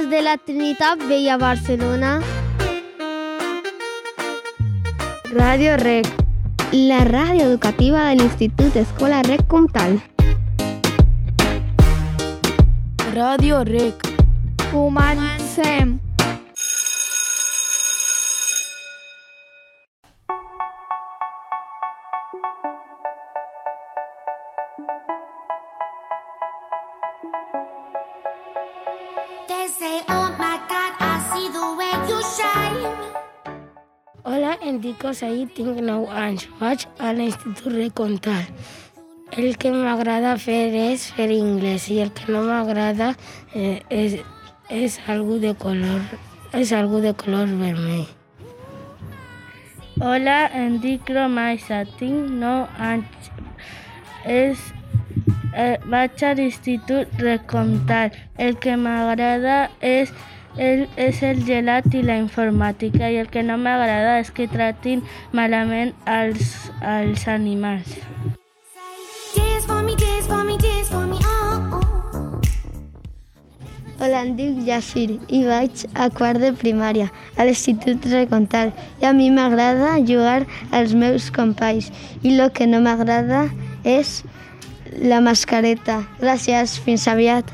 des de la Trinitat Vella Barcelona. Ràdio Rec, la ràdio educativa de l'Institut Escola Rec Comtal. Ràdio Rec. Comencem! Hola, em dic Osaí, tinc 9 anys. Vaig a l'Institut Recontal. El que m'agrada fer és fer anglès i el que no m'agrada eh, és, és algú de color és algú de color vermell. Hola, em dic Romaisa, tinc 9 anys. És, eh, vaig a l'Institut Recomtal. El que m'agrada és el, és el gelat i la informàtica i el que no m'agrada és que tratin malament els, els animals. Hola, em dic Jafir i vaig a quart de primària a l'Institut Recontal i a mi m'agrada jugar als meus companys i el que no m'agrada és la mascareta. Gràcies, fins aviat.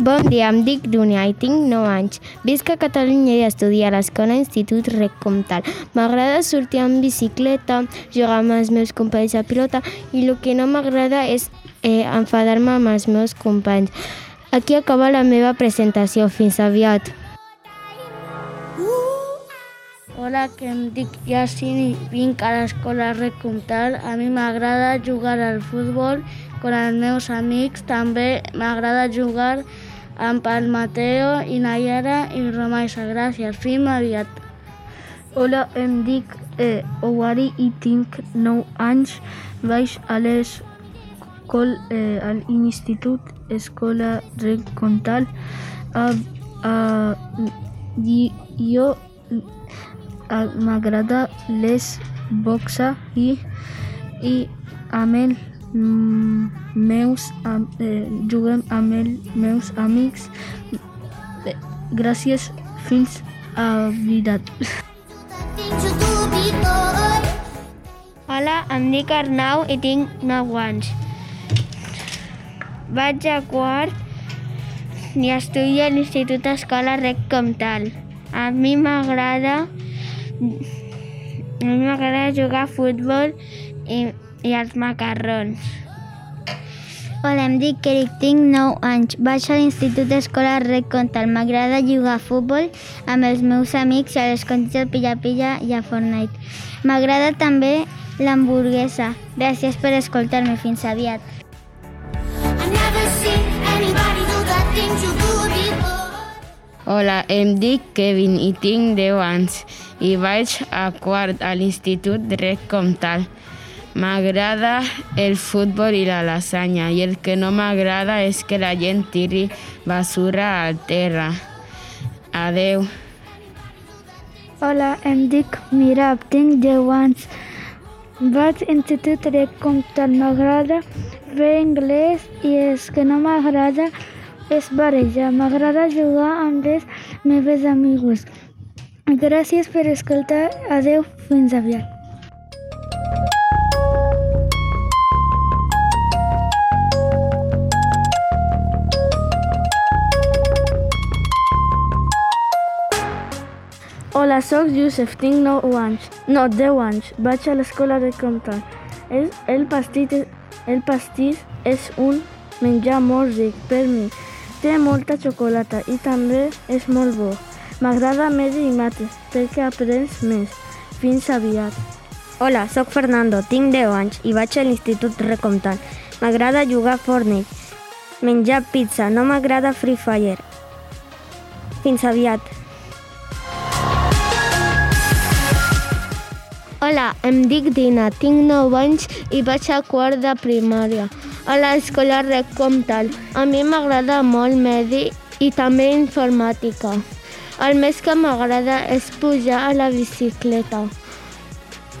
Bon dia, em dic Dunia i tinc 9 anys. Visc a Catalunya i estudio a l'Escola Institut Rec Comtal. M'agrada sortir en bicicleta, jugar amb els meus companys a pilota i el que no m'agrada és eh, enfadar-me amb els meus companys. Aquí acaba la meva presentació. Fins aviat. Hola, que em dic Yassin i vinc a l'escola Recomtal. A mi m'agrada jugar al futbol amb els meus amics. També m'agrada jugar amb el Mateo i Nayara i Romaisa. Gràcies, fins aviat. Hola, em dic eh, Owari i tinc 9 anys. Vaig a l'escol, eh, a l'Institut Escola Recontal. A, a, i, jo m'agrada les boxa i, i amb el mm, meus am, eh, juguem amb els meus amics. Eh, Gràcies, fins a before. Hola, em dic Arnau i tinc 9 anys. Vaig a quart i estudio a l'Institut Escola Rec Comtal. A mi m'agrada a mi m'agrada jugar a futbol i, i els macarrons. Hola, em dic Eric, tinc 9 anys. Vaig a l'Institut Escola Rec Comtal. M'agrada jugar a futbol amb els meus amics a les contes del Pilla-Pilla i a Fortnite. M'agrada també l'hamburguesa. Gràcies per escoltar-me. Fins aviat. Hola, em dic Kevin i tinc 10 anys i vaig a quart a l'Institut Rec Comtal. M'agrada el futbol i la lasanya i el que no m'agrada és que la gent tiri basura al terra. Adeu. Hola, em dic Mirab, tinc 10 anys. Vaig a l'Institut de Comtal. M'agrada fer anglès i el que no m'agrada és barrejar. M'agrada jugar amb les meves amigos. Gràcies per escoltar. Adeu, fins aviat. Hola, sóc Josep, tinc 9 anys. No, 10 anys. Vaig a l'escola de Comtal. El, el, pastit, el pastís és un menjar molt ric per mi. Té molta xocolata i també és molt bo. M'agrada medi i mates perquè aprens més. Fins aviat. Hola, sóc Fernando, tinc 10 anys i vaig a l'Institut Recomtal. M'agrada jugar a Fortnite, menjar pizza, no m'agrada Free Fire. Fins aviat. Hola, em dic Dina, tinc 9 anys i vaig a quart de primària a l'escola Rec Comtal. A mi m'agrada molt medi i també informàtica. El més que m'agrada és pujar a la bicicleta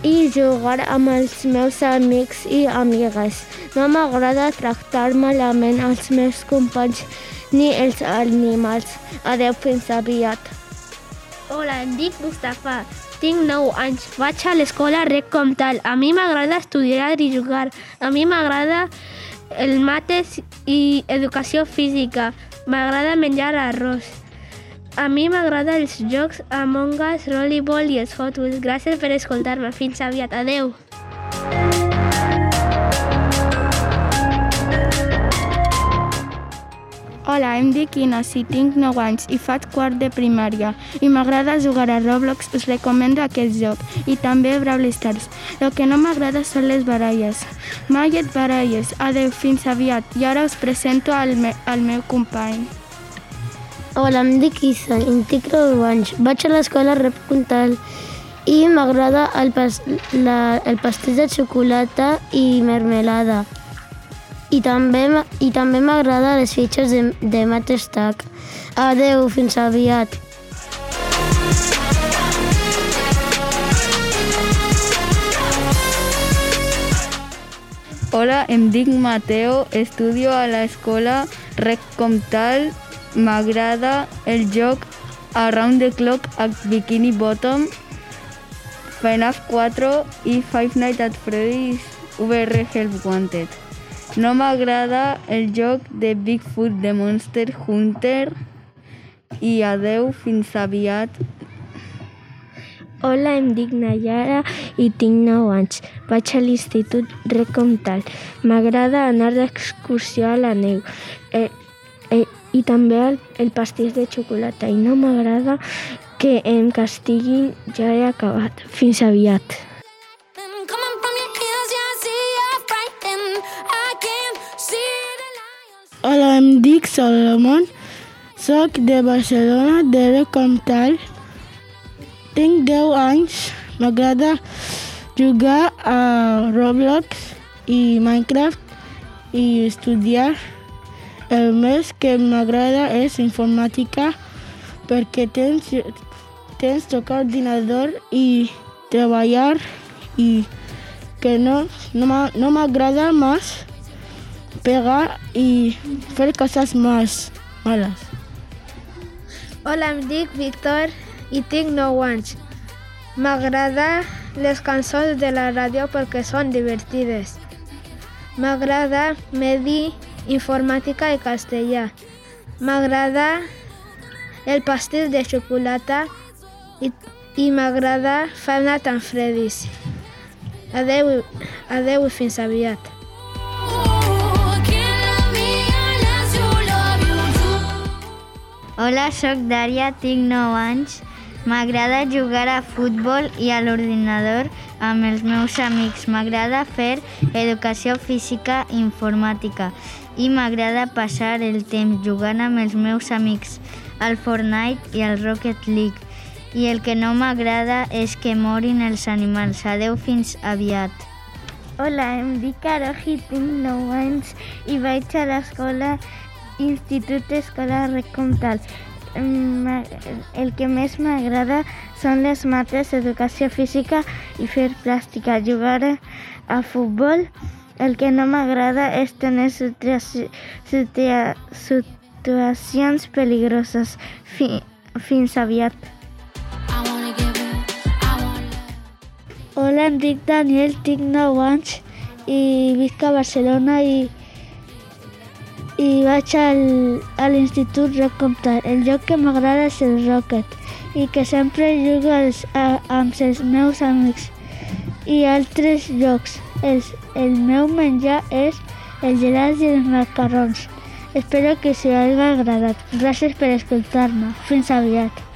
i jugar amb els meus amics i amigues. No m'agrada tractar malament els meus companys ni els animals. Adeu, fins aviat. Hola, em dic Mustafa. Tinc 9 anys. Vaig a l'escola Rec Comtal. A mi m'agrada estudiar i jugar. A mi m'agrada el mates i educació física. M'agrada menjar arròs. A mi m'agrada els jocs Among Us, Rollerball i els Hot Wheels. Gràcies per escoltar-me. Fins aviat. Adeu. Hola, em dic Inés i tinc 9 anys i faig quart de primària i m'agrada jugar a Roblox, us recomano aquest joc i també Brawl Stars. El que no m'agrada són les baralles. Mai et baralles. Adeu, fins aviat. I ara us presento al, me al meu company. Hola, em dic Isa i tinc 9 anys. Vaig a l'escola Rep Comtal i m'agrada el, pas la, el pastís de xocolata i mermelada. I també, i també m'agrada les fitxes de, de Matestac. Adeu, fins aviat. Hola, em dic Mateo, estudio a l'escola Rec Comtal. M'agrada el joc Around the Clock a Bikini Bottom, FNAF 4 i Five Nights at Freddy's VR Help Wanted. No m'agrada el joc de Bigfoot de Monster Hunter i adeu, fins aviat. Hola, em dic Nayara i tinc 9 anys. Vaig a l'Institut Recomtal. M'agrada anar d'excursió a la neu eh, eh, i també el, el pastís de xocolata i no m'agrada que em castiguin. Ja he acabat. Fins aviat. Hola, em dic Solomon, soc de Barcelona, de Comtal. Tinc 10 anys, m'agrada jugar a Roblox i Minecraft i estudiar. El més que m'agrada és informàtica perquè tens, tens tocar ordinador i treballar i que no, no m'agrada més pegar y hacer cosas más malas. Hola, em dic Víctor i tinc 9 anys. M'agrada les cançons de la ràdio perquè són divertides. M'agrada medi, informàtica i castellà. M'agrada el pastís de xocolata i, i m'agrada Nights at Freddy's. Adeu, adeu i fins aviat. Hola, sóc Dària, tinc 9 anys. M'agrada jugar a futbol i a l'ordinador amb els meus amics. M'agrada fer educació física i informàtica i m'agrada passar el temps jugant amb els meus amics al Fortnite i al Rocket League. I el que no m'agrada és que morin els animals. Adeu fins aviat. Hola, em dic Aroji, tinc 9 anys i vaig a l'escola Institut Escolar Recomtal. El que més m'agrada són les mates, educació física i fer plàstica. Jugar a futbol. El que no m'agrada és tenir situacions peligroses. Fins aviat. Hola, em dic Daniel, tinc 9 anys i visc a Barcelona i i vaig al, a l'Institut Rock Comtal. El joc que m'agrada és el Rocket i que sempre jugo als, a, amb els meus amics i altres jocs. El, el meu menjar és el gelat i els macarrons. Espero que us hagi agradat. Gràcies per escoltar-me. Fins aviat.